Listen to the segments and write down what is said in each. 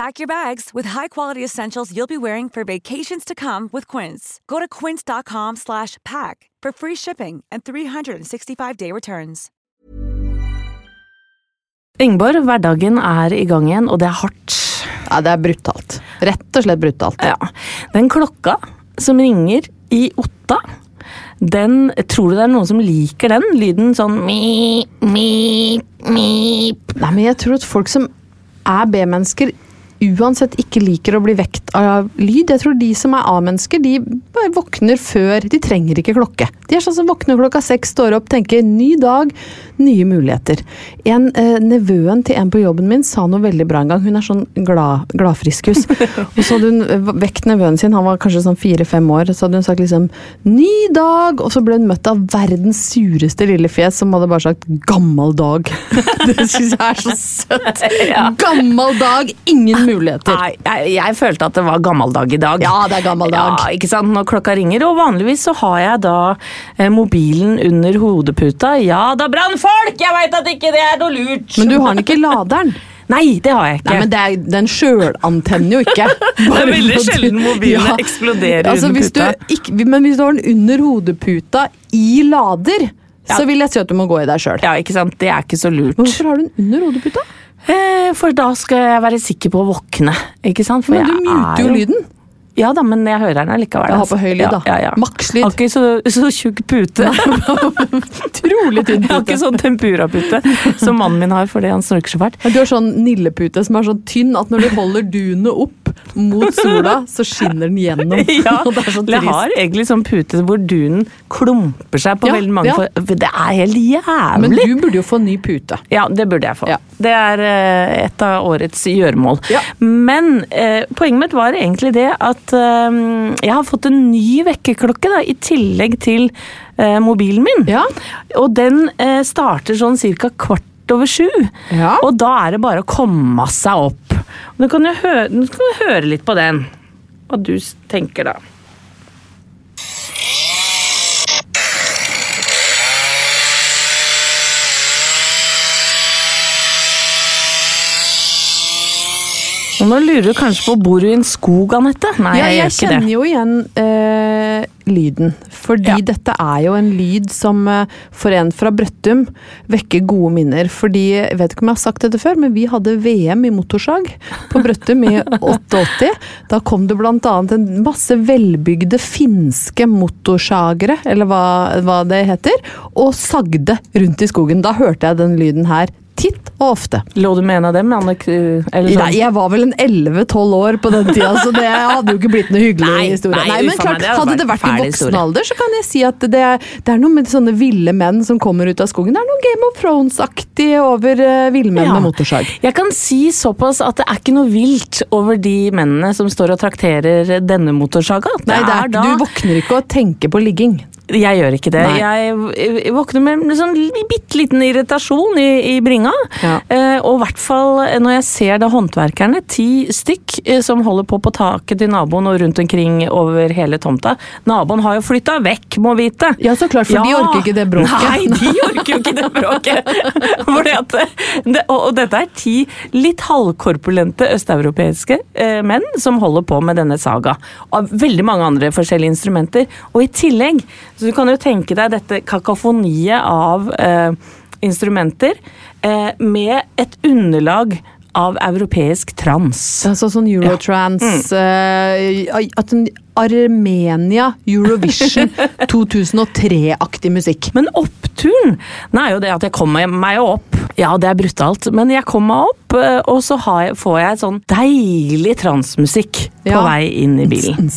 Pack your bags with high-quality essentials you'll be wearing for vacations to come with Quince. Go to quince.com slash pack for free shipping and 365-day returns. Ingeborg, hverdagen er i gang igjen, og det er hardt. Ja, det er brutalt. Rett og slett brutalt. Ja. Den klokka som ringer i Otta, den Tror du det er noen som liker den? Lyden sånn mi, mi, mi Nei, men jeg tror at folk som er B-mennesker uansett ikke liker å bli vekt av lyd. Jeg tror de som er A-mennesker, de bare våkner før De trenger ikke klokke. De er sånn som våkner klokka seks, står opp, tenker ny dag, nye muligheter. En eh, Nevøen til en på jobben min sa noe veldig bra en gang. Hun er sånn glad, gladfriskus. og så hadde hun vekt nevøen sin, han var kanskje sånn fire-fem år, så hadde hun sagt liksom ny dag, og så ble hun møtt av verdens sureste lille fjes som hadde bare sagt gammal dag. det syns jeg er så søtt! Gammal dag, ingen muligheter. Nei, jeg, jeg følte at det var gammeldag i dag. Ja, det er gammal dag. Ja, ikke sant? Når klokka ringer, og vanligvis så har jeg da eh, mobilen under hodeputa. Ja, da brannfolk! Jeg veit at ikke det er noe lurt! Men du har den ikke i laderen? Nei, det har jeg ikke. Nei, men det er, Den sjølantenner jo ikke. det er veldig sjelden mobilene eksploderer altså, under hvis puta. Du ikke, men hvis du har den under hodeputa i lader, så vil jeg si at du må gå i deg sjøl. Ja, ikke sant? Det er ikke så lurt. Hvorfor har du den under hodeputa? Eh, for da skal jeg være sikker på å våkne. Ikke sant? For Men du muter er jo lyden. Ja da, men jeg hører den allikevel. Jeg har på høy lyd, da. Ja, ja, ja. Makslyd. Har ikke så, så tjukk pute. Utrolig tynn Jeg har ikke pute. sånn tempurapute som mannen min har fordi han snorker så fælt. Men Du har sånn nillepute som er så tynn at når du holder dunet opp mot sola, så skinner den gjennom. Ja, Og det er så jeg trist. har egentlig sånn pute hvor dunen klumper seg på Ja, veldig mange ja. for, Det er helt jævlig! Men du burde jo få ny pute. Ja, det burde jeg få. Ja. Det er eh, et av årets gjøremål. Men eh, poenget mitt var egentlig det at eh, jeg har fått en ny vekkerklokke da, i tillegg til eh, mobilen min. Ja. Og den eh, starter sånn cirka kvart over sju. Ja. Og da er det bare å komme seg opp. Nå kan du høre, du høre litt på den. Hva du tenker da. Og nå lurer du kanskje på bor du i en skog, Anette? Nei, ja, jeg, jeg kjenner det. jo igjen eh, lyden. Fordi Ja. dette er jo en lyd som eh, for en fra Brøttum vekker gode minner. Fordi, jeg vet ikke om jeg har sagt dette før, men vi hadde VM i motorsag på Brøttum i 88. Da kom det annet en masse velbygde finske motorsagere, eller hva, hva det heter, og sagde rundt i skogen. Da hørte jeg den lyden her titt og ofte. Lå du med en av dem? Anne, eller Nei, sånn? jeg var vel en 11-12 år på den tida, så det hadde jo ikke blitt noe hyggelig Nei, historie. nei, men uffa meg, klart, det hadde det vært i voksen historie. alder, så kan jeg si at det, det er noe med sånne ville menn som kommer ut av skogen. Det er noe Game of Thrones-aktig over uh, villmenn Ja. med motorsag. Jeg kan si såpass at det er ikke noe vilt over de mennene som står og trakterer denne motorsaga. Nei, det er, da du våkner ikke og tenker på ligging. Jeg gjør ikke det. Nei. Jeg, våkner med en sånn bitte liten irritasjon i, i bringa. Ja. Eh, og i hvert fall når jeg ser da håndverkerne, ti stykk, eh, som holder på på taket til naboen og rundt omkring over hele tomta. Naboen har jo flytta vekk, må vite. Ja, så klart, for de orker ikke det bråket. Nei, de orker jo ikke det bråket. At det, og, og dette er ti litt halvkorpulente østeuropeiske eh, menn som holder på med denne saga. Av veldig mange andre forskjellige instrumenter. Og i tillegg, så du kan jo tenke deg dette kakafoniet av eh, instrumenter eh, med et underlag av europeisk trans. Altså sånn Eurotrans ja. mm. uh, Armenia Eurovision 2003-aktig musikk. Men oppturen er jo det at jeg kommer meg opp. Ja, det er brutalt, men jeg kom meg opp, eh, og så har jeg, får jeg sånn deilig transmusikk på Ja. vei inn i bilen.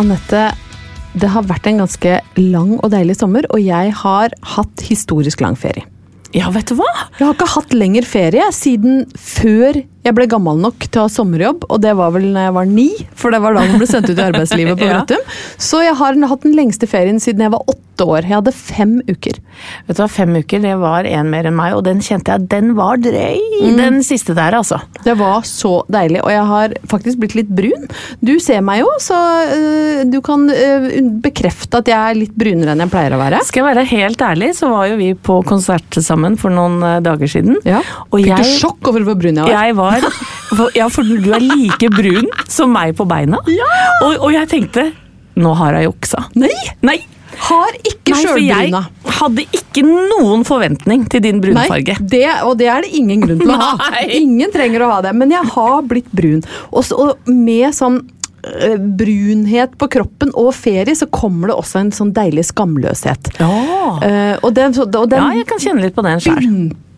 Anette, det har vært en ganske lang og deilig sommer, og jeg har hatt historisk lang ferie. Ja, vet du hva? Jeg har ikke hatt lenger ferie siden før jeg ble gammel nok til å ha sommerjobb, og det var vel når jeg var ni, for det var da man ble sendt ut i arbeidslivet på Ja. Så jeg har hatt den lengste ferien siden jeg var åtte år. Jeg hadde fem uker. Vet du hva, Fem uker, det var en mer enn meg, og den kjente jeg, den var drøy, Mm. den siste der, altså. Det var så deilig, og jeg har faktisk blitt litt brun. Du ser meg jo, så øh, du kan øh, bekrefte at jeg er litt brunere enn jeg pleier å være. Skal jeg være helt ærlig, så var jo vi på konsert sammen for noen eh, dager siden. Ja. Og Fikk du jeg, sjokk over hvor brun jeg var? jeg var for, Ja, for du er like brun som meg på beina. Og, og jeg tenkte Nå har jeg juksa. Nei! Nei! Har ikke for jeg hadde ikke noen forventning til din brunfarge. Nei, det, og det er det ingen grunn til å ha. Nei. Ingen trenger å ha det, men jeg har blitt brun. Og, så, og med sånn øh, brunhet på kroppen og ferie, så kommer det også en sånn deilig skamløshet. Ja. uh, og den, så- og den ja, jeg kan kjenne litt på den sjøl.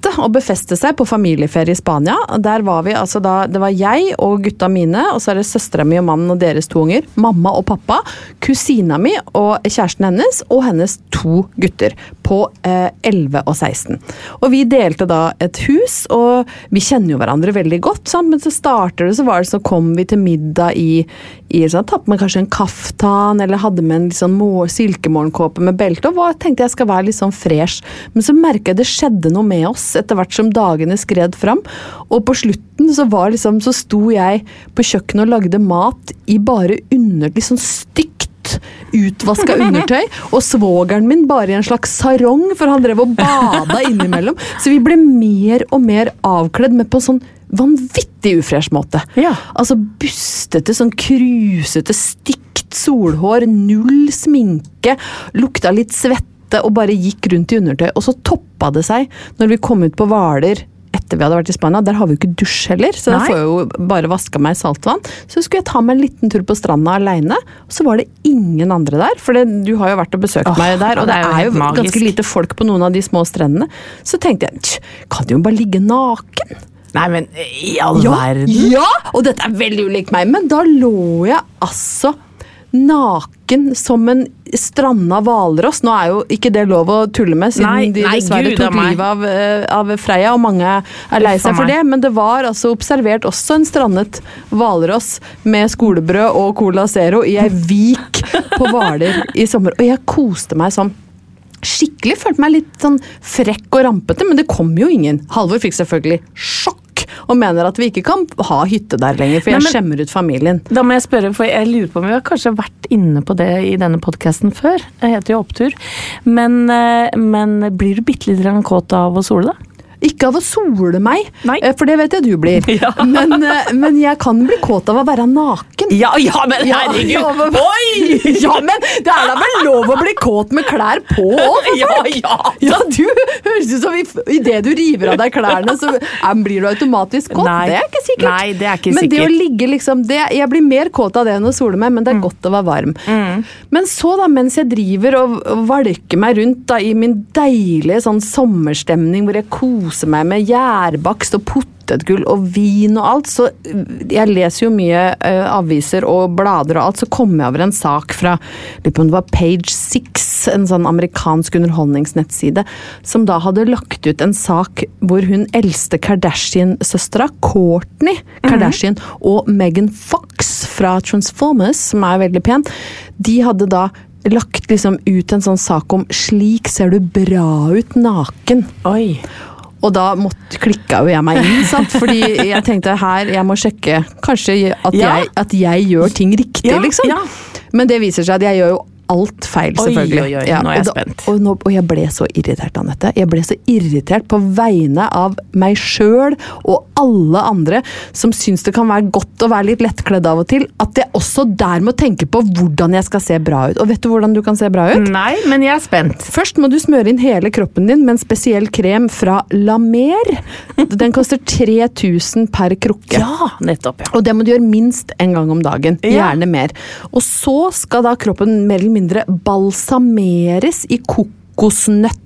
Begynte å befeste seg på familieferie i Spania. Der var vi, altså da, Det var jeg og gutta mine, og så er det søstera mi og mannen og deres to unger. Mamma og pappa. Kusina mi og kjæresten hennes og hennes to gutter på eh, 11 og 16. Og vi delte da et hus, og vi kjenner jo hverandre veldig godt, sant? men så starter det, så var det så kom vi til middag i, i sånn, Tatt med kanskje en kaftan, eller hadde med en sånn silkemorgenkåpe med belte, og hva, tenkte jeg skal være litt sånn fresh. Men så merka jeg det skjedde noe med oss etter hvert som dagene skred fram. Og på slutten så, var liksom, så sto jeg på kjøkkenet og lagde mat i bare under liksom stygt utvaska undertøy, og svogeren min bare i en slags sarong, for han drev og bada innimellom. Så vi ble mer og mer avkledd, men på en sånn vanvittig ufresh måte. Ja. Altså bustete, sånn krusete, stygt solhår, null sminke, lukta litt svette og bare gikk rundt i undertøy. Og så toppa det seg når vi kom ut på Hvaler etter vi hadde vært i Spania. Der har vi jo ikke dusj heller, så da får jeg jo bare vaska meg i saltvann. Så skulle jeg ta meg en liten tur på stranda aleine, og så var det ingen andre der. For det, du har jo vært og besøkt oh, meg der, og det er jo, helt magisk. ganske lite folk på noen av de små strendene. Så tenkte jeg kan jo bare ligge naken? Nei, men i all Ja, verden. ja! Og dette er veldig ulikt meg, men da lå jeg altså naken som en stranda hvalross. Nå er jo ikke det lov å tulle med, siden Nei, de nei, dessverre Gud, tok livet av, eh, av Freya, og mange er lei seg for det. Men det var altså observert også en strandet hvalross med skolebrød og Cola Zero i ei vik på Hvaler i sommer. Og jeg koste meg sånn skikkelig. Følte meg litt sånn frekk og rampete, men det kom jo ingen. Halvor fikk selvfølgelig sjokk og mener at vi ikke kan ha hytte der lenger, for Nei, jeg men- skjemmer ut familien. Da må jeg spørre, for jeg lurer på om vi har kanskje vært inne på det i denne podkasten før. Det heter jo Opptur. Men, eh, men blir du bitte grann kåt av å sole, deg? Ikke av å sole meg, Nei. eh, for det vet jeg du blir. Ja. Men, eh, men jeg kan bli kåt av å være naken. Ja, ja, men Ja, ja, men- Oi! Ja, men det er da vel lov å bli kåt med klær på òg, for Ja, folk! ja. Ja, du høres ut som i- idet du river av deg klærne, så blir du automatisk kåt. Nei. Det er ikke sikkert. Nei, det er ikke men det å ligge liksom det, Jeg blir mer kåt av det enn å sole meg, men det er Mm. godt å være varm. Men så, da, mens jeg driver og valker meg rundt da, i min deilige sånn sommerstemning hvor jeg koser meg med gjærbakst og potetgull og vin og alt. Så jeg leser jo mye uh, aviser og blader og alt, så kom jeg over en sak fra lurer på om det var Page Six, en sånn amerikansk underholdningsnettside, som da hadde lagt ut en sak hvor hun eldste Kardashian-søstera, Courtney Kardashian, og Megan Fox fra Transformers, som er veldig pen, de hadde da lagt liksom ut en sånn sak om 'slik ser du bra ut naken'. Oi. Og da måtte, klikka jo jeg meg inn, sant? fordi jeg tenkte her, jeg må sjekke kanskje at, Ja. jeg, at jeg gjør ting riktig, Ja, liksom. ja. Men det viser seg at jeg gjør jo alt feil, Oi, selvfølgelig. oi, oi, nå er jeg og, da- spent. og, nå, og jeg ble så irritert, Anette. Jeg ble så irritert på vegne av meg sjøl og alle andre som syns det kan være godt å være litt lettkledd av og til, at jeg også der må tenke på hvordan jeg skal se bra ut. Og vet du hvordan du kan se bra ut? Nei, men jeg er spent. Først må du smøre inn hele kroppen din med en spesiell krem fra La Mer. Den koster 3000 per krukke. Ja, nettopp, ja. Og det må du gjøre minst en gang om dagen. Gjerne mer. Og så skal da kroppen mer eller mindre balsameres i kokosnøtt.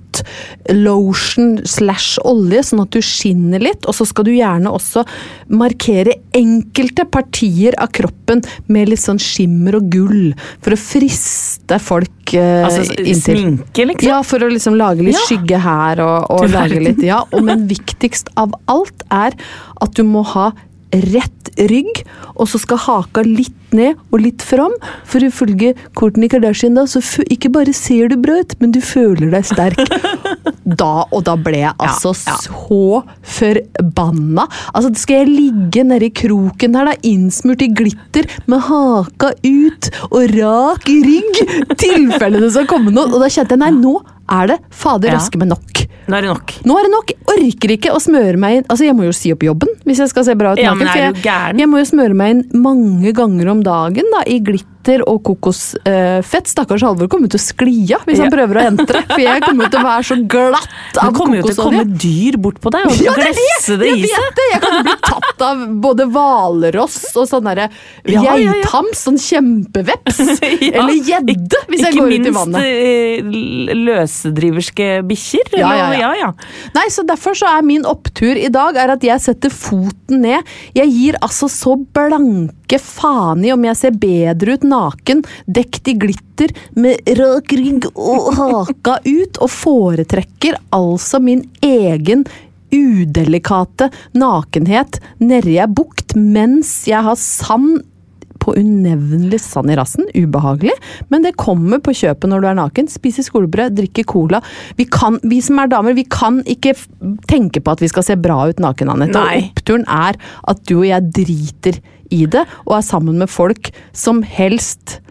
Lotion slash olje, sånn at du skinner litt. Og så skal du gjerne også markere enkelte partier av kroppen med litt sånn skimmer og gull. For å friste folk eh, Altså inntil. sminke, liksom? Ja, for å liksom lage litt Ja. skygge her og, og lage litt Ja, og men viktigst av alt er at du må ha rett rygg, og så skal haka litt ned og litt fram. For ifølge Kourtney Kardashian da, så ikke bare ser du bra ut, men du føler deg sterk. Da, og da ble jeg altså ja. så forbanna. Altså, skal jeg ligge nedi kroken her, da, innsmurt i glitter, med haka ut og rak rygg, tilfelle det skal komme noe. Og da kjente jeg nei, nå er det fader Ja. raske meg nok. Nå er det nok. Nå er det nok. Orker ikke å smøre meg inn Altså, jeg må jo si opp jobben hvis jeg skal se bra ut Ja, men er for gæren? jeg, jeg må jo smøre meg inn mange ganger om dagen da, i glitter og kokosfett. Stakkars Halvor kommer til å skli av hvis han Ja. prøver å entre. For jeg kommer til å være så glatt Det kommer jo til å komme dyr bort på deg og Ja, det glefse det Jeg i seg. vet det! Jeg kan bli tatt av både hvalross og sånn derre Ja, ja. sånn kjempeveps. Eller gjedde, hvis jeg går ut i vannet. Ikke minst løsedriverske bikkjer. Ja, ja, ja. ja, ja. Nei, så Derfor så er min opptur i dag er at jeg setter foten ned. Jeg gir altså så blanke faen i om jeg ser bedre ut naken, dekt i glitter, med rak rygg og haka ut, og foretrekker altså min egen udelikate nakenhet nedi ei bukt mens jeg har sand på unevnelig sand i rassen. Ubehagelig. Men det kommer på kjøpet når du er naken. Spiser skolebrød, drikker cola. Vi, kan, vi som er damer, vi kan ikke tenke på at vi skal se bra ut naken, Anette. Og oppturen er at du og jeg driter i det, og er sammen med folk som helst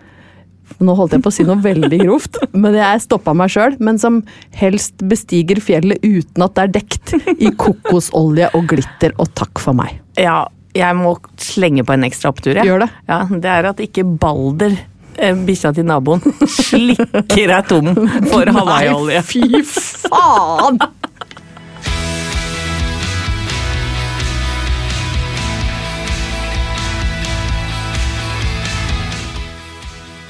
nå holdt jeg på å si noe veldig grovt, men jeg stoppa meg sjøl. Men som helst bestiger fjellet uten at det er dekt i kokosolje og glitter, og takk for meg. ja, jeg må slenge på en ekstra opptur. jeg. Gjør det. Ja, det er at ikke Balder, eh, bikkja til naboen, slikker deg tom for hawaiiolje. Fy faen!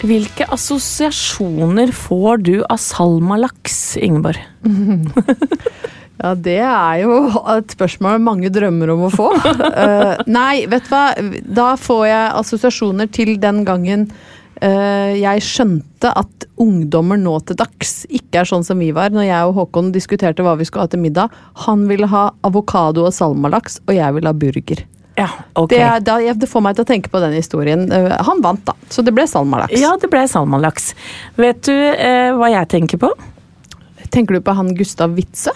Hvilke assosiasjoner får du av salmalaks, Ingeborg? Ja, det er jo et spørsmål mange drømmer om å få. Uh, nei, vet du hva. Da får jeg assosiasjoner til den gangen uh, jeg skjønte at ungdommer nå til dags ikke er sånn som vi var når jeg og Håkon diskuterte hva vi skulle ha til middag. Han ville ha avokado og salmalaks, og jeg ville ha burger. Ja, ok. Det, da, det får meg til å tenke på den historien. Eh, han vant, da, så det ble salmalaks. Ja, det ble salmalaks. Vet du eh, hva jeg tenker på? Tenker du på han Gustav Witzøe?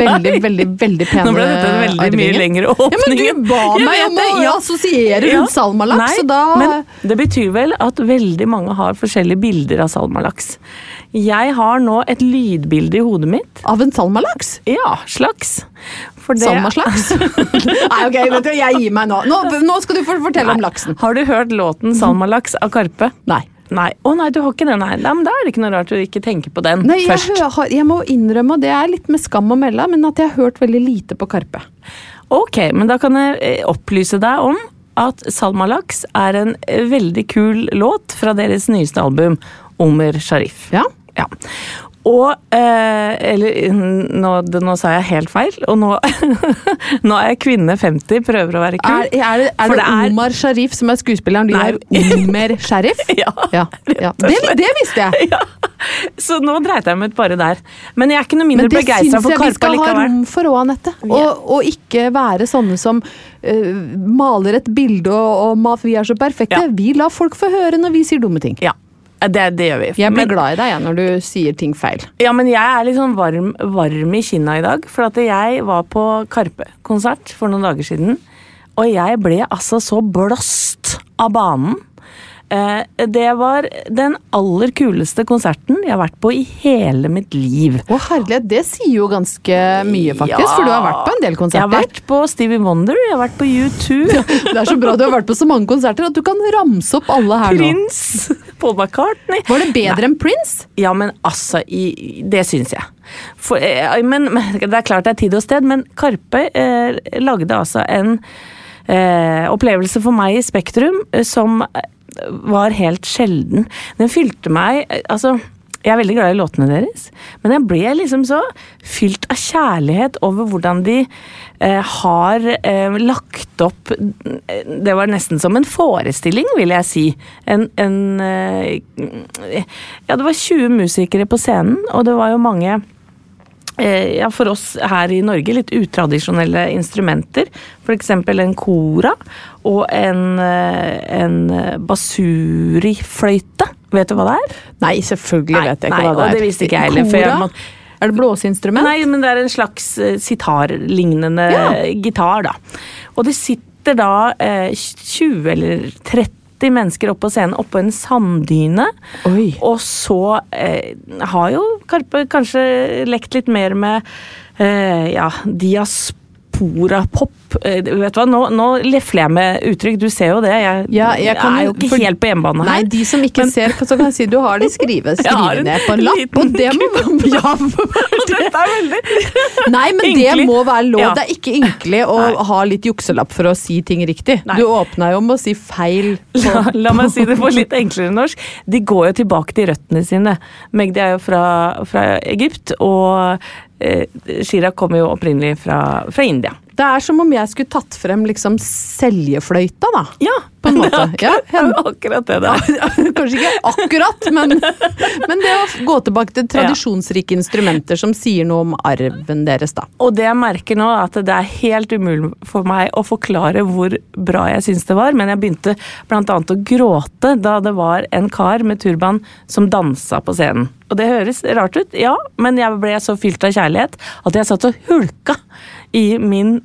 Veldig, veldig, veldig pen Nå ble dette en veldig mye lengre åpning. Ja, men du ba meg om å ja. assosiere rundt salmalaks, Nei, så da Men det betyr vel at veldig mange har forskjellige bilder av salmalaks. Jeg har nå et lydbilde i hodet mitt. Av en salmalaks? Ja, slags. Det- slags? Nei, ok, vet du, jeg gir meg nå. Nå, nå skal du fortelle fortelle om laksen. Har du hørt låten 'Salmalaks' av Karpe? Nei. Nei. Å nei, du har ikke den? her. Nei, men da er det ikke noe rart du ikke tenker på den Nei, jeg, først. hø- har, jeg må innrømme, og det er litt med skam å melde, men at jeg har hørt veldig lite på Karpe. Ok, men da kan jeg eh, opplyse deg om at Salmalaks er en eh, veldig kul låt fra deres nyeste album, Omer Sharif. Ja. Ja. Og eh, Eller nå, nå sa jeg helt feil, og nå, nå er jeg kvinne 50, prøver å være kul. Er, er det, er For det, det Omar Sharif som er skuespilleren? Du er Omer Sharif? Ja, ja, ja. Det, det visste jeg. Ja. Så nå dreit jeg meg ut bare der. Men jeg er ikke noe mindre Men det syns jeg vi skal ha rom for òg, Anette. Og, og ikke være sånne som uh, maler et bilde og, og vi er så perfekte. Vi lar folk få høre når vi sier dumme ting. Ja, det, det gjør vi. Jeg blir Men- glad i deg ja, når du sier ting feil. Ja, men jeg er sånn varm, varm i kinna i dag. For at jeg var på Karpe-konsert for noen dager siden. Og jeg ble altså så blåst av banen. Eh, det var den aller kuleste konserten jeg har vært på i hele mitt liv. Å herlighet, det sier jo ganske mye, faktisk. Ja. For du har vært på en del konserter. Jeg har vært på Stevie Wonder, jeg har vært på U2. Det er så bra du har vært på så mange konserter at du kan ramse opp alle her nå. Prins! Paul McCartney. Var det bedre enn Prince? Ja, men altså, i, det syns jeg. For, eh, men, Det er klart det er tid og sted, men Karpe eh, lagde altså en eh, opplevelse for meg i Spektrum eh, som var helt sjelden. Den fylte meg Altså, jeg er veldig glad i låtene deres, men jeg ble liksom så fylt av kjærlighet over hvordan de eh, har eh, lagt opp eh, Det var nesten som en forestilling, vil jeg si. En, en eh, Ja, det var 20 musikere på scenen, og det var jo mange ja, for oss her i Norge litt utradisjonelle instrumenter. F.eks. en kora og en, eh, en basurifløyte. Vet du hva det er? Nei, selvfølgelig Nei, vet jeg ikke nei, hva det er. og det visste ikke jeg heller, for jeg må- Er det blåseinstrument? Nei, men det er en slags eh, sitarlignende Ja. gitar, da. Og det sitter da eh, 20 eller 30 mennesker opp på scenen oppå en sanddyne. Oi. Og så eh, har jo Karpe kanskje lekt litt mer med eh, ja, diaspora-pop. Eh, vet du hva, nå, nå lefler jeg med uttrykk, du ser jo det. Jeg, Ja, jeg kan er jo- ikke for- helt på hjemmebane her. Nei, de som ikke Men- ser, så kan jeg si du har de skrive, ned på en lapp. Og det må ja, Dette er veldig Nei, men det må være lov. Ja. Det er ikke ynkelig å ha litt jukselapp for å si ting riktig. Nei. Du åpna jo med å si feil. På, La, la meg si det på litt enklere norsk. De går jo tilbake til røttene sine. Magdi er jo fra, fra Egypt, og Chirag kommer jo opprinnelig fra, fra India. Det er som om jeg skulle tatt frem liksom seljefløyta, da. Ja, På en måte. Det er jo akkurat det det er. Kanskje ikke akkurat, men, men det å gå tilbake til tradisjonsrike instrumenter som sier noe om arven deres, da. Og det jeg merker nå, er at det er helt umulig for meg å forklare hvor bra jeg syns det var, men jeg begynte annet å gråte da det var en kar med turban som dansa på scenen. Og det høres rart ut, ja, men jeg ble så fylt av kjærlighet at jeg satt og hulka i min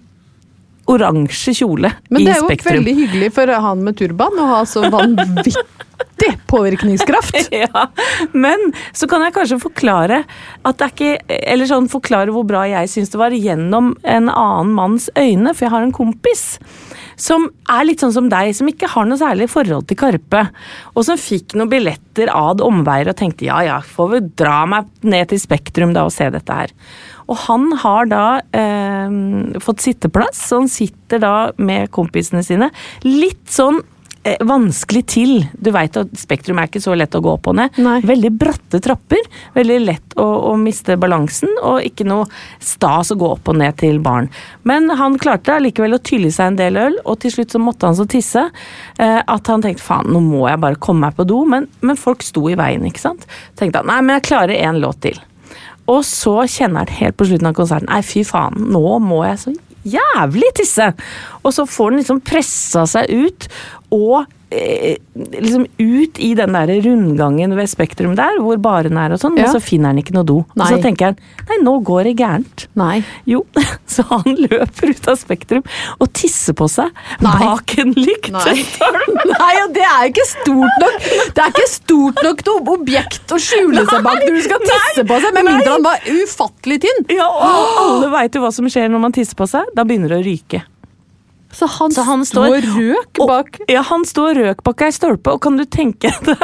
oransje kjole Men i det er jo Spektrum. veldig hyggelig for han med turban å ha så vanvittig påvirkningskraft. Ja, men så kan jeg kanskje forklare at det er ikke Eller sånn forklare hvor bra jeg syns det var gjennom en annen manns øyne, for jeg har en kompis som er litt sånn som deg, som ikke har noe særlig forhold til Karpe. Og som fikk noen billetter ad omveier og tenkte ja ja, får vi dra meg ned til Spektrum da og se dette her. Og han har da eh, fått sitteplass, så han sitter da med kompisene sine. Litt sånn eh, vanskelig til. Du veit at Spektrum er ikke så lett å gå opp og ned. Nei. Veldig bratte trapper. Veldig lett å, å miste balansen, og ikke noe stas å gå opp og ned til baren. Men han klarte allikevel å tylle seg en del øl, og til slutt så måtte han så tisse eh, at han tenkte faen, nå må jeg bare komme meg på do. Men, men folk sto i veien, ikke sant. Tenkte han nei, men jeg klarer én låt til. Og så kjenner han helt på slutten av konserten Nei, fy faen, nå må jeg så jævlig tisse! Og så får den liksom pressa seg ut, og liksom ut i den der rundgangen ved Spektrum der, hvor baren er og sånn, Ja. men så finner han ikke noe do. Nei. Og så tenker han nei, nå går det gærent. Nei. Jo, så han løper ut av Spektrum og tisser på seg Nei. bak en lyktestolpe. Nei, og det er ikke stort nok Det er ikke stort nok noe objekt å skjule seg bak når du skal tisse på seg, med Nei. mindre han var ufattelig tynn. Ja, og alle veit jo hva som skjer når man tisser på seg. Da begynner det å ryke. Så han, Så han står står- røk Og- Ja, han står røk bak ei stolpe, og kan du tenke deg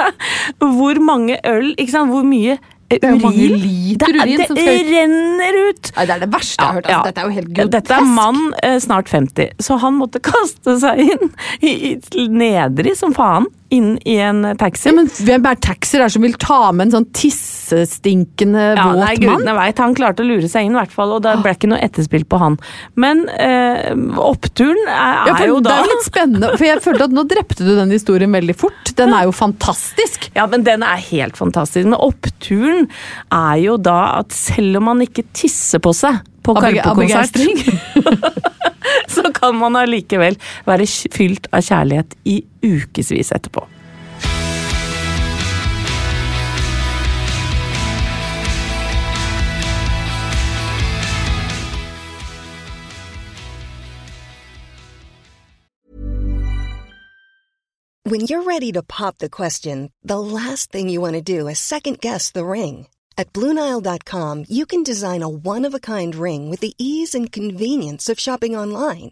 hvor mange øl ikke sant? Hvor mye urin. det, er- urin det renner ut! Nei, det er det verste jeg har hørt. Altså. Ja. Dette er jo helt grotesk. Dette er mann eh, snart 50, så han måtte kaste seg inn i, i, nedrig som faen inn i en taxi. Ja, men hvem er taxier som vil ta med en sånn tissestinkende Ja, våt mann? gudene veit. Han klarte å lure seg inn, i hvert fall, og det ble ikke noe etterspill på han. Men eh, oppturen er, Ja, er for jo Det er jo litt spennende, for jeg følte at nå drepte du den historien veldig fort. Den er jo fantastisk. Ja, men den er helt fantastisk. Men oppturen er jo da at selv om man ikke tisser på seg på Karpe-konsert, kan man allikevel være fylt av kjærlighet i ukevis etterpå. When you're ready to pop the question, the last thing you want to do is second guess the ring. At Bluenile.com, you can design a one of a kind ring with the ease and convenience of shopping online.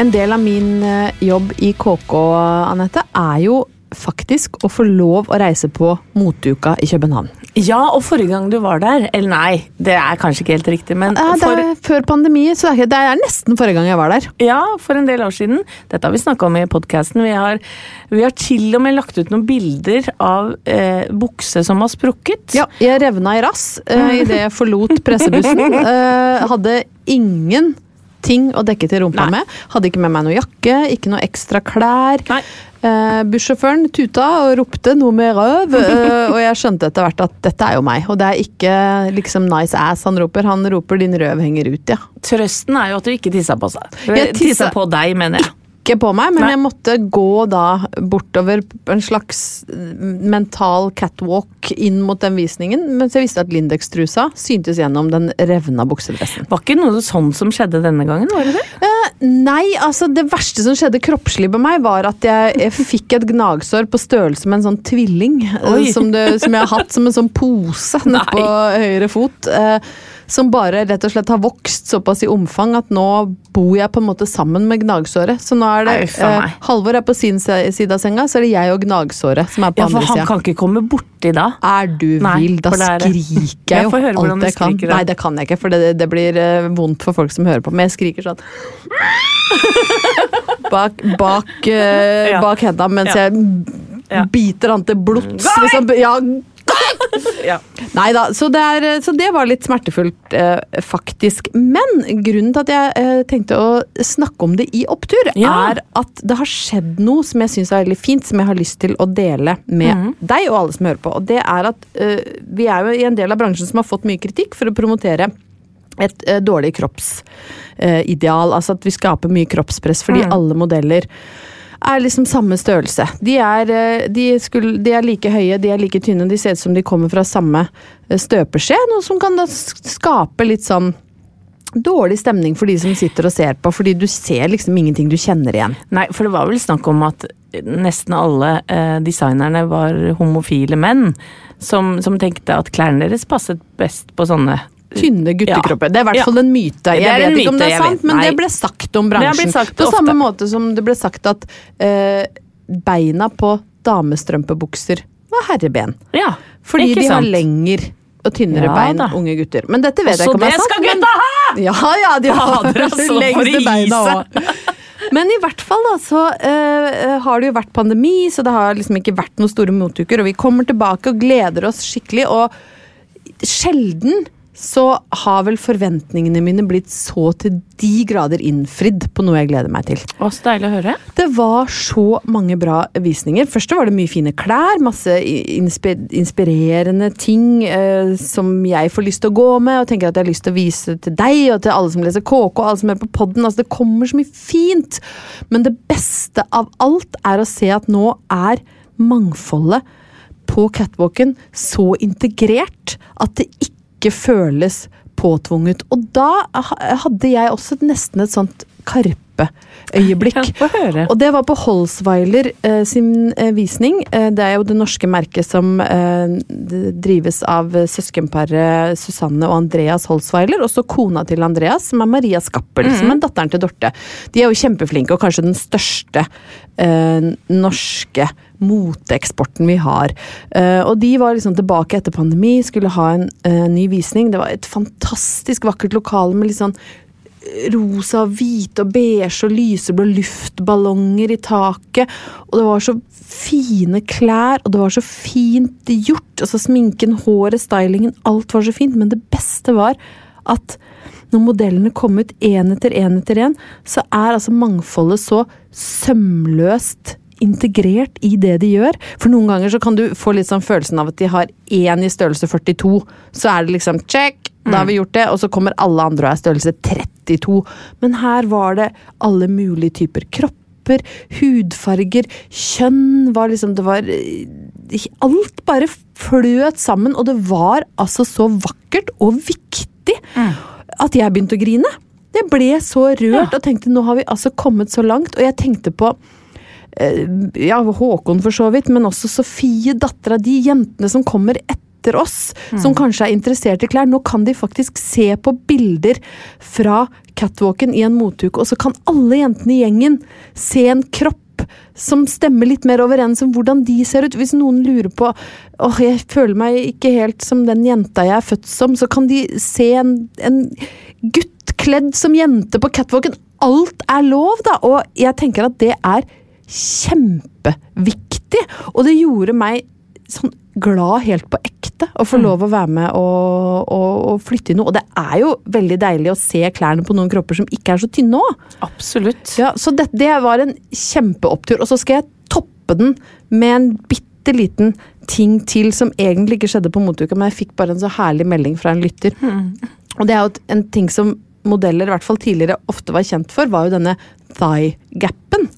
En del av min eh, jobb i KK, Anette, er jo faktisk å få lov å reise på moteuka i København. Ja, og forrige gang du var der Eller nei, det er kanskje ikke helt riktig, men Ja, det for, før pandemi, så det er, det er nesten forrige gang jeg var der. ja, for en del år siden. Dette har vi snakka om i podkasten. Vi, har- vi har til og med lagt ut noen bilder av eh, bukse som har sprukket. Ja, jeg revna i rass eh, idet jeg forlot pressebussen. Eh, hadde ingen ting å dekke til rumpa Nei. med. Hadde ikke med meg noe jakke, ikke noe ekstra klær. Nei. Eh, Bussjåføren tuta og ropte noe med røv, eh, og jeg skjønte etter hvert at dette er jo meg. Og det er ikke liksom nice ass han roper, han roper din røv henger ut, ja. Trøsten er jo at du ikke tissa på seg. Tissa- på deg, mener jeg. Ikke på meg, men Nei. jeg måtte gå da bortover en slags mental catwalk inn mot den visningen, mens jeg visste at Lindex-trusa syntes gjennom den revna buksedressen. Var ikke noe sånn som skjedde denne gangen? var det det? Eh, nei, altså det verste som skjedde kroppslig på meg, var at jeg, jeg fikk et gnagsår på størrelse med en sånn tvilling. eh, Som, det, som jeg har hatt som en sånn pose nedpå høyre fot. Eh, som bare rett og slett har vokst såpass i omfang at nå bor jeg på en måte sammen med gnagsåret. Så nå er det eh. Halvor er på sin side av senga, så er det jeg og gnagsåret som er på Ja, andre han kan ikke komme borti da. Er du vill? Da er skriker Jeg jeg jo hvordan alt du jeg kan. Nei, det kan jeg ikke, for det, det blir eh, vondt for folk som hører på. Men jeg skriker sånn bak, bak, eh, bak henda mens Ja. jeg biter han til blods. Liksom. Ja. Ja. Nei da, så det, så det var litt smertefullt, eh, faktisk. Men grunnen til at jeg eh, tenkte å snakke om det i opptur, Ja. er at det har skjedd noe som jeg syns er veldig fint, som jeg har lyst til å dele med Mhm. deg og alle som hører på. Og det er at eh, vi er jo i en del av bransjen som har fått mye kritikk for å promotere et eh, dårlig kroppsideal. altså at vi skaper mye kroppspress fordi Mm. alle modeller er liksom samme størrelse. De er, eh, de, skulle, de er like høye, de er like tynne, de ser ut som de kommer fra samme eh, støpeskje. Noe som kan da skape litt sånn dårlig stemning for de som sitter og ser på, fordi du ser liksom ingenting du kjenner igjen. Nei, for det var vel snakk om at nesten alle eh, designerne var homofile menn. Som, som tenkte at klærne deres passet best på sånne Tynne guttekropper. Det er i hvert fall en myte. Jeg vet myte, ikke om det er sant, men det ble sagt om bransjen. sagt på ofte. samme måte som det ble sagt at eh, beina på damestrømpebukser var herreben. Ja, Fordi de har lengre og tynnere Ja bein, da. unge gutter. Men dette vet jeg ikke om er sant. Så det skal gutta ha! Ja, ja, de har Fader, altså, lengste beina òg. Men i hvert fall da, så uh, har det jo vært pandemi, så det har liksom ikke vært noen store motuker. Og vi kommer tilbake og gleder oss skikkelig. Og sjelden så har vel forventningene mine blitt så til de grader innfridd på noe jeg gleder meg til. Å, så deilig å høre. Det var så mange bra visninger. Først var det mye fine klær, masse inspirerende ting eh, som jeg får lyst til å gå med, og tenker at jeg har lyst til å vise til deg og til alle som leser KK og alle som er på podden. Altså, det kommer så mye fint. Men det beste av alt er å se at nå er mangfoldet på catwalken så integrert at det ikke føles påtvunget. Og da hadde jeg også nesten et sånt Karpe-øyeblikk. Og det var på Holsweiler eh, sin eh, visning. Eh, det er jo det norske merket som eh, drives av eh, søskenparet Susanne og Andreas Holsweiler, og så kona til Andreas, som er Maria Skappel, som er datteren til Dorte. De er jo kjempeflinke, og kanskje den største eh, norske moteeksporten vi har. Eh, og de var liksom tilbake etter pandemi, skulle ha en eh, ny visning. Det var et fantastisk vakkert lokale med litt sånn rosa, hvite og beige og lyseblå luftballonger i taket. Og det var så fine klær, og det var så fint gjort. Altså Sminken, håret, stylingen, alt var så fint. Men det beste var at når modellene kom ut én etter én etter én, så er altså mangfoldet så sømløst integrert i det de gjør. For noen ganger så kan du få litt sånn følelsen av at de har én i størrelse 42, så er det liksom check, da har vi gjort det, og så kommer alle andre og er størrelse 32. Men her var det alle mulige typer kropper, hudfarger, kjønn var liksom Det var eh, Alt bare fløt sammen, og det var altså så vakkert og viktig at jeg begynte å grine. Jeg ble så rørt og tenkte nå har vi altså kommet så langt, og jeg tenkte på ja, Håkon for så vidt, men også Sofie, dattera de jentene som kommer etter oss, som kanskje er interessert i klær. Nå kan de faktisk se på bilder fra catwalken i en motuke, og så kan alle jentene i gjengen se en kropp som stemmer litt mer overens om hvordan de ser ut. Hvis noen lurer på åh, jeg føler meg ikke helt som den jenta jeg er født som, så kan de se en, en gutt kledd som jente på catwalken. Alt er lov, da! Og jeg tenker at det er kjempeviktig. Og det gjorde meg sånn glad helt på ekte å få lov å være med og, og, og flytte inn noe. Og det er jo veldig deilig å se klærne på noen kropper som ikke er så tynne òg. Absolutt. Ja, så det, det var en kjempeopptur. Og så skal jeg toppe den med en bitte liten ting til som egentlig ikke skjedde på motuka, men jeg fikk bare en så herlig melding fra en lytter. Og det er jo en ting som modeller, i hvert fall tidligere, ofte var kjent for, var jo denne thigh-gapen.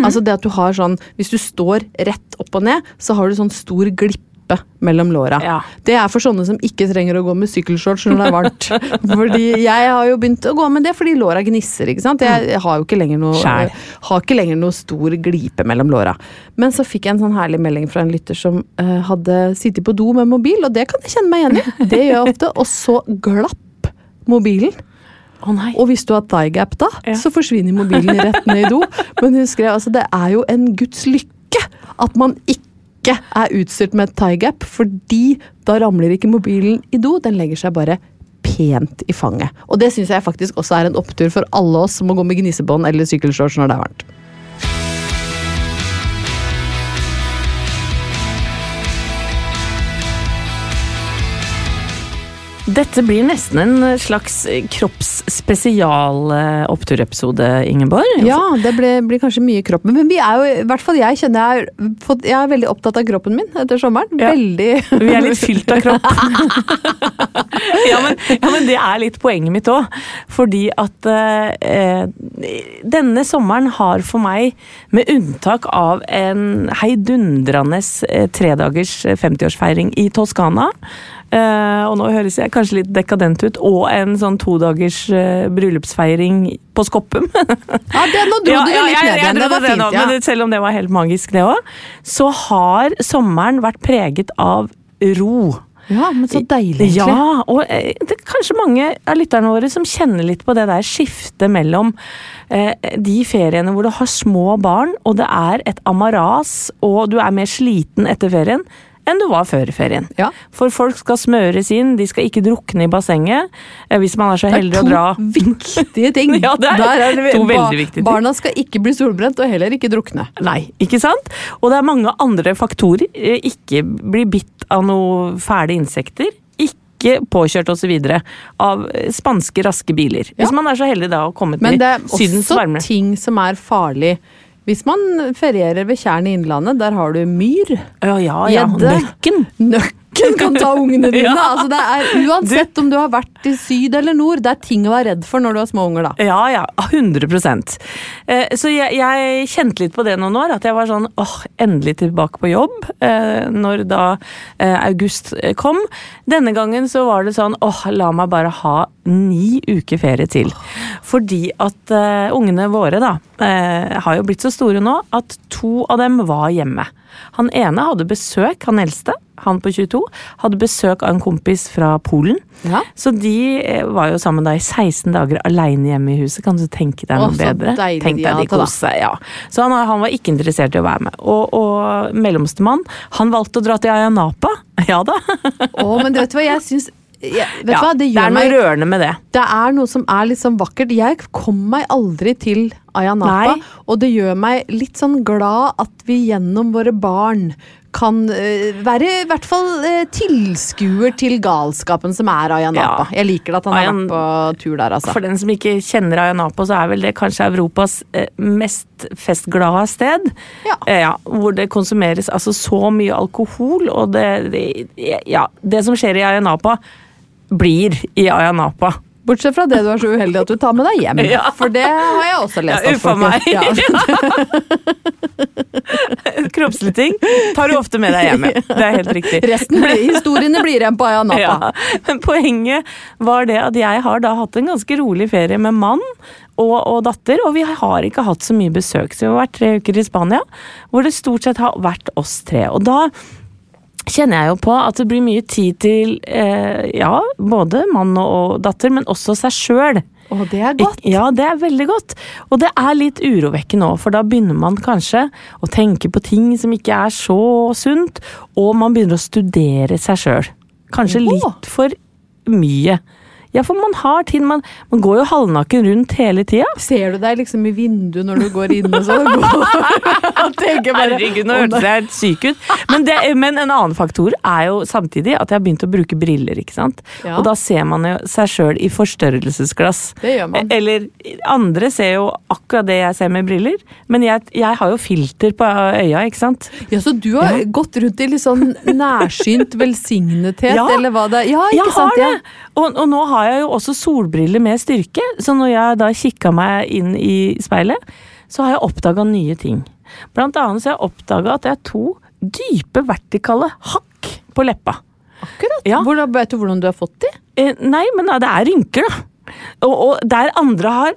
Altså det at du har sånn Hvis du står rett opp og ned, så har du sånn stor glippe mellom låra. Ja. Det er for sånne som ikke trenger å gå med sykkelshorts når det er varmt. fordi jeg har jo begynt å gå med det fordi låra gnisser. ikke sant? Jeg har jo ikke lenger noe, Skjær. har ikke lenger noe stor glipe mellom låra. Men så fikk jeg en sånn herlig melding fra en lytter som uh, hadde sittet på do med mobil, og det kan jeg kjenne meg igjen i. Det gjør jeg ofte. Og så glapp mobilen. Nei. Og hvis du har thigh gap da, Ja. så forsvinner mobilen rett ned i do. Men husker jeg, altså det er jo en guds lykke at man ikke er utstyrt med et thigh gap, fordi da ramler ikke mobilen i do, den legger seg bare pent i fanget. Og det syns jeg faktisk også er en opptur for alle oss som må gå med gnisebånd eller sykkelshorts når det er varmt. Dette blir nesten en slags kroppsspesial-oppturepisode, Ingeborg. Ja, det ble- blir kanskje mye kropp. Men vi er jo, i hvert fall jeg kjenner jeg er, fått- jeg er veldig opptatt av kroppen min etter sommeren. Ja. Veldig. Vi er litt fylt av kropp. ja, men, ja, men det er litt poenget mitt òg. Fordi at eh, denne sommeren har for meg, med unntak av en heidundrende eh, tredagers 50-årsfeiring i Toskana eh, Og nå høres jeg kanskje litt dekadent ut, og en sånn todagers uh, bryllupsfeiring på Skoppum. Ja, det, nå dro du jo litt ned igjen. Det var fint, nå, ja. men selv om det var helt magisk, det òg, så har sommeren vært preget av ro. Ja, men så deilig, egentlig. Ja, og eh, det er kanskje mange av lytterne våre som kjenner litt på det der skiftet mellom eh, de feriene hvor du har små barn, og det er et amaras, og du er mer sliten etter ferien enn du var før ferien. Ja. For folk skal smøres inn, de skal ikke drukne i bassenget. Hvis man er så heldig er å dra to viktige ting. Ja, det er Der to veldig viktige ting. Barna skal ikke bli solbrent, og heller ikke drukne. Nei, ikke sant? Og det er mange andre faktorer. Eh, Ikke bli bitt av noen fæle insekter. Ikke påkjørt osv. av eh, spanske, raske biler. Hvis Ja. man er så heldig da å komme til sydens varme. Men det er også ting som er farlig. Hvis man ferierer ved Tjern i Innlandet, der har du myr. Ja, ja, ja. nøkken. Nøkken. Nøkken kan ta ungene dine! Ja. Altså, det er, uansett om du har vært i syd eller nord, det er ting å være redd for når du har små unger, da. Ja, ja. 100 eh, Så jeg, jeg kjente litt på det noen år, at jeg var sånn åh, endelig tilbake på jobb. Eh, når da eh, august eh, kom. Denne gangen så var det sånn åh, la meg bare ha ni uker ferie til. Fordi at eh, ungene våre da eh, har jo blitt så store nå at to av dem var hjemme. Han ene hadde besøk, han eldste, han på 22, hadde besøk av en kompis fra Polen. Ja. Så de eh, var jo sammen da i 16 dager aleine hjemme i huset. Kan du tenke deg noe Å, så bedre? Tenk de deg de, de koste ja. Så han, han var ikke interessert i å være med. Og, og mellomstemann, han valgte å dra til Ayanapa. Ja da. Å, men vet du hva, jeg syns ja, Vet Ja, hva, det det er noe meg rørende med det. Det er noe som er litt sånn vakkert. Jeg kom meg aldri til Ayanapa, Nei. og det gjør meg litt sånn glad at vi gjennom våre barn kan eh, være i hvert fall uh, tilskuer til galskapen som er Ayanapa. Ja. Jeg liker at han har Ayan- vært på tur der, altså. For den som ikke kjenner Ayanapa, så er vel det kanskje Europas eh, mest festglade sted. Ja. Eh, ja, hvor det konsumeres altså så mye alkohol, og det, det Ja, det som skjer i Ayanapa, blir i Ayanapa. Bortsett fra det du er så uheldig at du tar med deg hjem. Ja. For det har jeg også lest. Ja, uffa meg. Ja. Kroppslige ting tar du ofte med deg hjem. Det er helt riktig. Resten blir, historiene blir igjen på Ayanapa. Ja, men poenget var det at jeg har da hatt en ganske rolig ferie med mann og, og datter, og vi har ikke hatt så mye besøk. Så vi har vært tre uker i Spania, hvor det stort sett har vært oss tre. Og da kjenner jeg jo på at det blir mye tid til eh, ja, både mann og, og datter, men også seg sjøl. Å, det er godt. Ja, det er veldig godt. Og det er litt urovekkende òg, for da begynner man kanskje å tenke på ting som ikke er så sunt, og man begynner å studere seg sjøl. Kanskje litt for mye. Ja, for man har tid, man, man går jo halvnaken rundt hele tida. Ser du deg liksom i vinduet når du går inn og sånn? Herregud, nå «Å, hørtes jeg helt syk ut. Men, det, men en annen faktor er jo samtidig at jeg har begynt å bruke briller. ikke sant? Ja. Og da ser man jo seg sjøl i forstørrelsesglass. Det gjør man. Eller andre ser jo akkurat det jeg ser med briller, men jeg, jeg har jo filter på øya, ikke sant? Ja, Så du har gått rundt i litt sånn nærsynt velsignethet, Ja. eller hva det er? Ja, ikke Jeg sant? har Ja. det! Og, og nå har jeg jo også solbriller med styrke, så når jeg da kikka meg inn i speilet, så har jeg oppdaga nye ting. Blant annet så har jeg oppdaga at jeg har to dype vertikale hakk på leppa. Akkurat. Ja. Hvordan, vet du hvordan du har fått de? Eh, nei, men det er rynker, da. Og, og der andre har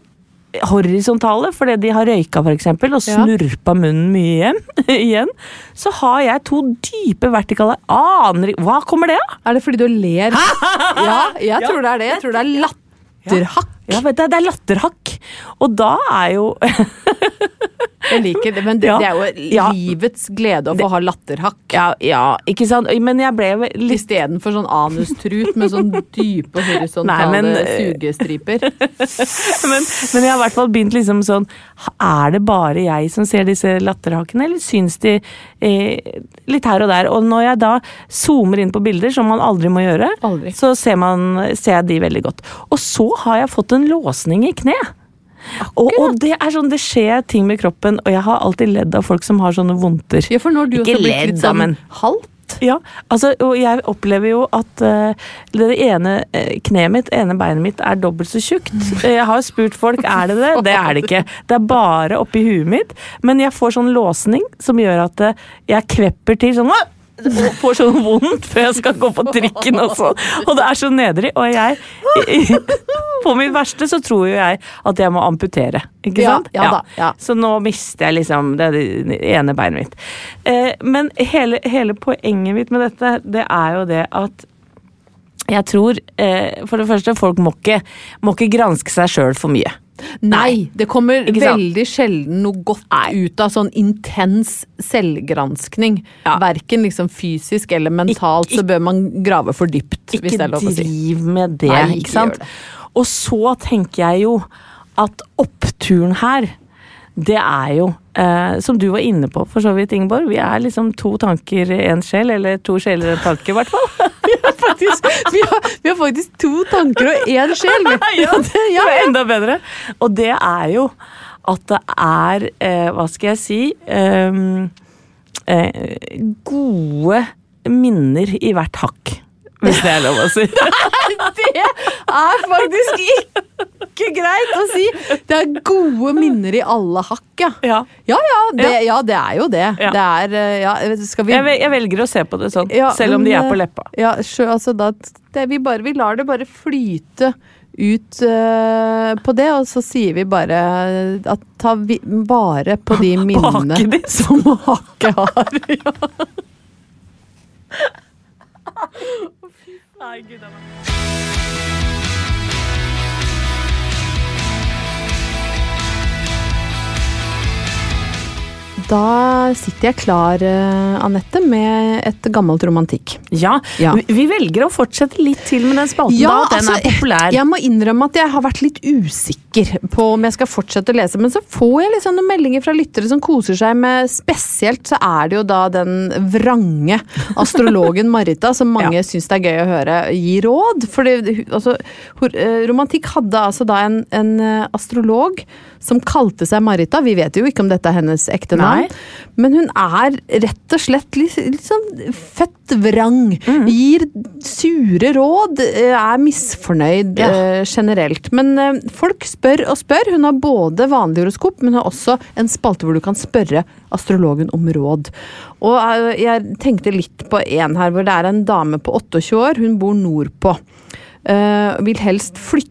horisontale, fordi de har røyka f.eks. og Ja. snurpa munnen mye igjen, så har jeg to dype vertikale Aner Hva kommer det av? Er det fordi du ler? Ja, jeg tror det er det. Jeg tror det er latterhakk. Ja, vet du, det er latterhakk. Og da er jo Jeg liker det, men det, Ja. det er jo Ja. livets glede å få ha latterhakk. Ja, ja, ikke sant? Men jeg ble litt Istedenfor sånn anustrut med sånn dype horisontale Nei, men, eh, sugestriper. men, men jeg har i hvert fall begynt liksom sånn Er det bare jeg som ser disse latterhakkene, eller syns de eh, litt her og der? Og når jeg da zoomer inn på bilder, som man aldri må gjøre, Aldri. så ser, man, ser jeg de veldig godt. Og så har jeg fått en låsning i kne. Og, og det er sånn, det skjer ting med kroppen, og jeg har alltid ledd av folk som har sånne vondter. Ja, for når du Ikke også ledd, da, men- halvt. Ja, altså, og jeg opplever jo at uh, det ene eh, kneet mitt, ene beinet mitt, er dobbelt så tjukt. Jeg har spurt folk er det det. Det er det ikke. Det er bare oppi huet mitt. Men jeg får sånn låsning som gjør at eh, jeg kvepper til sånn! Og får sånn vondt før jeg skal gå på trikken og sånn. Og det er så nedrig. Og jeg På mitt verste så tror jo jeg at jeg må amputere, ikke Ja, sant? ja da, ja. Så nå mister jeg liksom det, det ene beinet mitt. Eh, men hele, hele poenget mitt med dette, det er jo det at jeg tror eh, for det første, folk må ikke, må ikke granske seg sjøl for mye. Nei, det kommer veldig sjelden noe godt ut av sånn intens selvgranskning. Ja. Verken liksom fysisk eller mentalt, så bør man grave for dypt, Ikke driv med det, Nei, ikke sant? det. Og så tenker jeg jo at oppturen her, det er jo, eh, som du var inne på for så vidt, Ingeborg, vi er liksom to tanker, én sjel, eller to sjeler, en tanke, i hvert fall. Faktisk, vi, har, vi har faktisk to tanker og én sjel. ja, det, ja, det er enda bedre. Og det er jo at det er, eh, hva skal jeg si, ehm, eh, gode minner i hvert hakk. Hvis det er lov å si. Det er faktisk ikke greit å si! Det er gode minner i alle hakk, ja. Ja. Ja ja, det, ja, det er jo det. Det er eh, ja, Skal vi Jeg, velger å se på det sånn, selv om de er på eh, leppa. Ja, sjø, altså da, det, vi, bare, vi lar det bare flyte ut uh, på det, og så sier vi bare at ta vi, vare på de minnene som hake har. Ja. Da sitter jeg klar, eh, Anette, med et gammelt romantikk. Ja, Ja. vi- velger å fortsette litt til med den spalten da, den altså, er populær. Jeg må innrømme at jeg har vært litt usikker på om jeg skal fortsette å lese, men så får jeg liksom noen meldinger fra lyttere som koser seg med Spesielt så er det jo da den vrange astrologen Marita, som mange Ja. syns det er gøy å høre, gi råd. For altså, eh, romantikk hadde altså da en, en eh, astrolog som kalte seg Marita. Vi vet jo ikke om dette er hennes ekte navn. Nei. Men hun er rett og slett litt, litt sånn født vrang. Mm. Gir sure råd, eh, er misfornøyd Ja. eh, generelt. Men eh, folk spør og spør. Hun har både vanlig horoskop, men har også en spalte hvor du kan spørre astrologen om råd. Og jeg tenkte litt på en her, hvor det er en dame på 28 år. Hun bor nordpå. Vil helst flytte.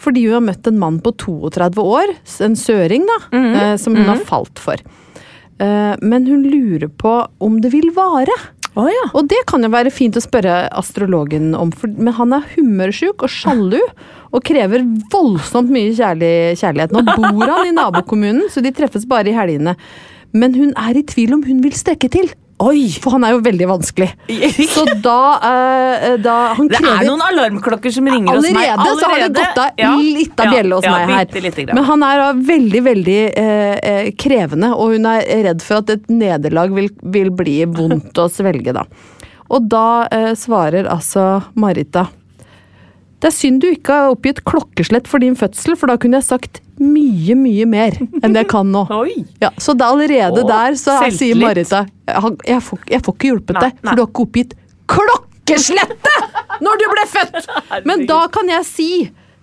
Fordi hun har møtt en mann på 32 år, en søring, da, mm eh, som hun har falt for. Eh, men hun lurer på om det vil vare. Oh, ja. Og det kan jo være fint å spørre astrologen om, for, men han er humørsjuk og sjalu. Og krever voldsomt mye kjærlig, kjærlighet. Nå bor han i nabokommunen, så de treffes bare i helgene. Men hun er i tvil om hun vil strekke til. Oi! For han er jo veldig vanskelig. Så da, eh, da Han Det er noen alarmklokker som ringer hos meg. Allerede så har det gått av Ja. litt av bjelle hos ja, meg her. Men han er da veldig, veldig eh, eh, krevende, og hun er redd for at et nederlag vil, vil bli vondt å svelge, da. Og da eh, svarer altså Marita Det er synd du ikke har oppgitt klokkeslett for din fødsel, for da kunne jeg sagt mye, mye mer enn det jeg kan nå. Ja, så da allerede Åh, der så er- sier. Marita jeg, jeg, får, jeg får ikke hjulpet deg, for du har ikke oppgitt klokkeslettet når du ble født! Men da kan jeg si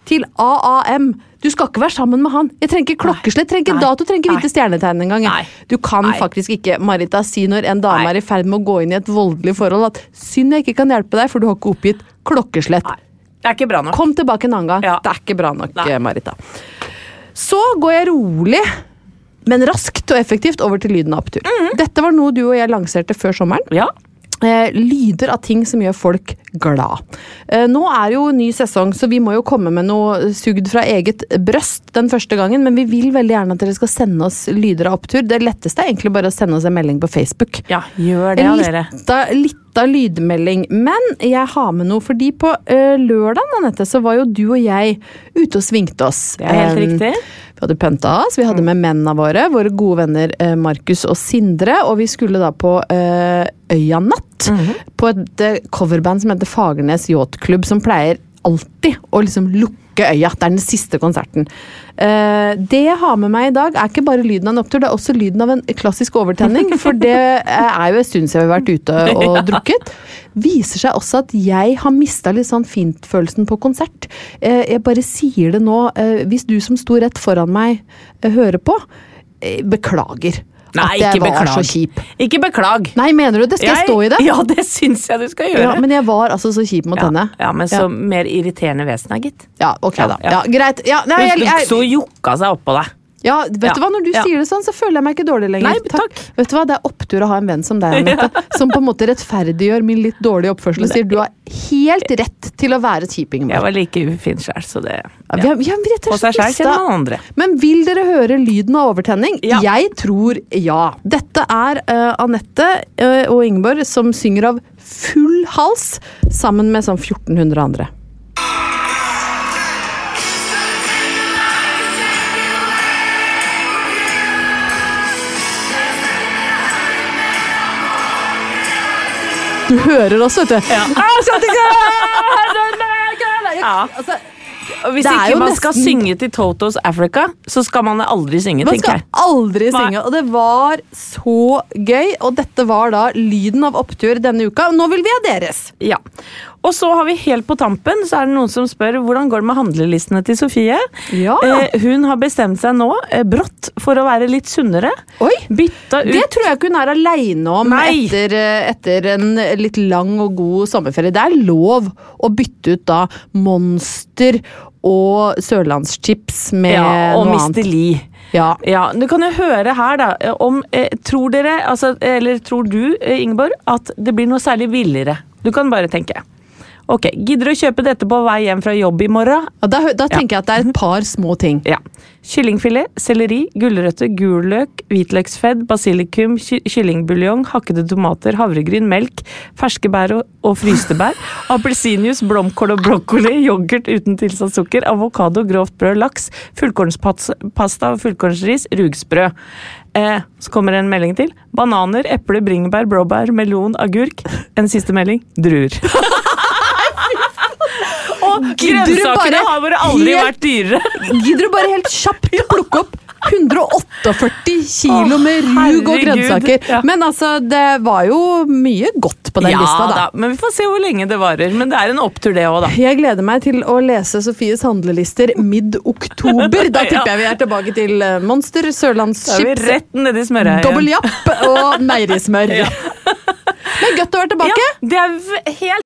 til AAM du skal ikke være sammen med han. Jeg trenger ikke klokkeslett, trenger ikke dato, trenger ikke hvite stjernetegn engang. Du kan Nei. faktisk ikke, Marita, si når en dame Nei. er i ferd med å gå inn i et voldelig forhold at synd jeg ikke kan hjelpe deg, for du har ikke oppgitt klokkeslett. Nei. Det er ikke bra nok. Kom tilbake en annen gang. Ja. Det er ikke bra nok, Nei. Marita. Så går jeg rolig, men raskt og effektivt over til lyden av opptur. Mm. Dette var noe du og jeg lanserte før sommeren. Ja. Eh, lyder av ting som gjør folk glad. Eh, nå er jo ny sesong, så vi må jo komme med noe sugd fra eget brøst den første gangen, men vi vil veldig gjerne at dere skal sende oss lyder av opptur. Det letteste er egentlig bare å sende oss en melding på Facebook. ja, gjør det, av dere. lita, lita lydmelding. Men jeg har med noe, fordi på uh, lørdag Anette, så var jo du og jeg ute og svingte oss. Det er helt Eh, riktig. Vi hadde pynta oss, vi hadde med mennene våre, våre gode venner eh, Markus og Sindre, og vi skulle da på eh, Øya Natt. På et eh, coverband som heter Fagernes Yachtklubb, som pleier alltid å liksom lukke øya. Det er den siste konserten. Eh, det jeg har med meg i dag, er ikke bare lyden av en opptur, det er også lyden av en klassisk overtenning. For det eh, er jo en stund siden vi har vært ute og drukket. Viser seg også at jeg har mista litt sånn fintfølelsen på konsert. Eh, jeg bare sier det nå. Hvis du som sto rett foran meg, hører på, beklager. Nei, at jeg var beklag. så kjip. Ikke beklag. Nei, mener du det? Skal jeg, stå i det? Ja, det syns jeg du skal gjøre. Ja, men jeg var altså så kjip mot ja, henne. ja, men så mer irriterende vesen er, gitt. Ja, ok da. Ja. Greit. Ja, nei, jeg, jeg, Så jokka seg oppå deg. Ja, vet Ja. du hva, Når du Ja. sier det sånn, så føler jeg meg ikke dårlig lenger. Nei, takk. Vet du hva, Det er opptur å ha en venn som deg, Anette. Som på en måte rettferdiggjør min litt dårlige oppførsel og sier du har helt rett til å være kjiping. Jeg var like ufin sjøl, så det Ja, vi har, vi har rett og slett andre. Men vil dere høre lyden av overtenning? Ja. Jeg tror ja. Dette er uh, Anette uh, og Ingeborg som synger av full hals sammen med sånn 1400 andre. Du hører også, vet du. Ja. Ja. Altså, Hvis ikke man man skal synge til Totos Africa, så skal man aldri synge, Man skal aldri synge, og det var så gøy. Og dette var da lyden av opptur denne uka. Nå vil vi ha deres. Ja. Og så har vi helt på tampen, så er det noen som spør hvordan går det med handlelistene til Sofie. Ja. Eh, hun har bestemt seg nå, eh, brått, for å være litt sunnere. Oi! Bytta ut Det tror jeg ikke hun er aleine om etter, eh, etter en litt lang og god sommerferie. Det er lov å bytte ut da Monster og sørlandschips med ja, og noe annet. Lee. Ja. Ja, Du kan jo høre her, da, eh, om eh, Tror dere, altså, eller tror du, eh, Ingeborg, at det blir noe særlig villere? Du kan bare tenke. Ok, Gidder du å kjøpe dette på vei hjem fra jobb i morgen? Ja, Da, da tenker jeg at det er et par små ting. Ja. Kyllingfilet, selleri, gulrøtter, gul løk, hvitløksfedd, basilikum, ky kyllingbuljong, hakkede tomater, havregryn, melk, ferske bær og, og fryste bær, appelsinjuice, blomkål og brokkoli, yoghurt uten tilsatt sukker, avokado, grovt brød, laks, fullkornspasta og fullkornsris, rugsprø. Eh, så kommer en melding til. Bananer, eple, bringebær, blåbær, melon, agurk. En siste melding. Druer. grønnsakene har bare aldri helt- vært dyrere. Gidder du bare helt kjapt plukke opp 148 kilo med rug og grønnsaker? Ja. Men altså, det var jo mye godt på den ja, lista, da. Men vi får se hvor lenge det varer. Men det er en opptur, det òg, da. Jeg gleder meg til å lese Sofies handlelister mid-oktober. Da tipper jeg vi er tilbake til eh, Monster, Da er Sørlandschips, dobbel japp og meierismør. Men godt å være tilbake. Det er helt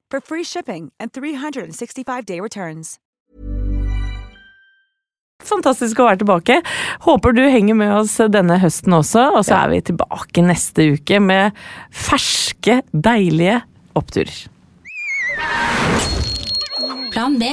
for free shipping and 365-day returns. fantastisk å være tilbake. Håper du henger med oss denne høsten også, og så er vi tilbake neste uke med ferske, deilige oppturer. Plan B.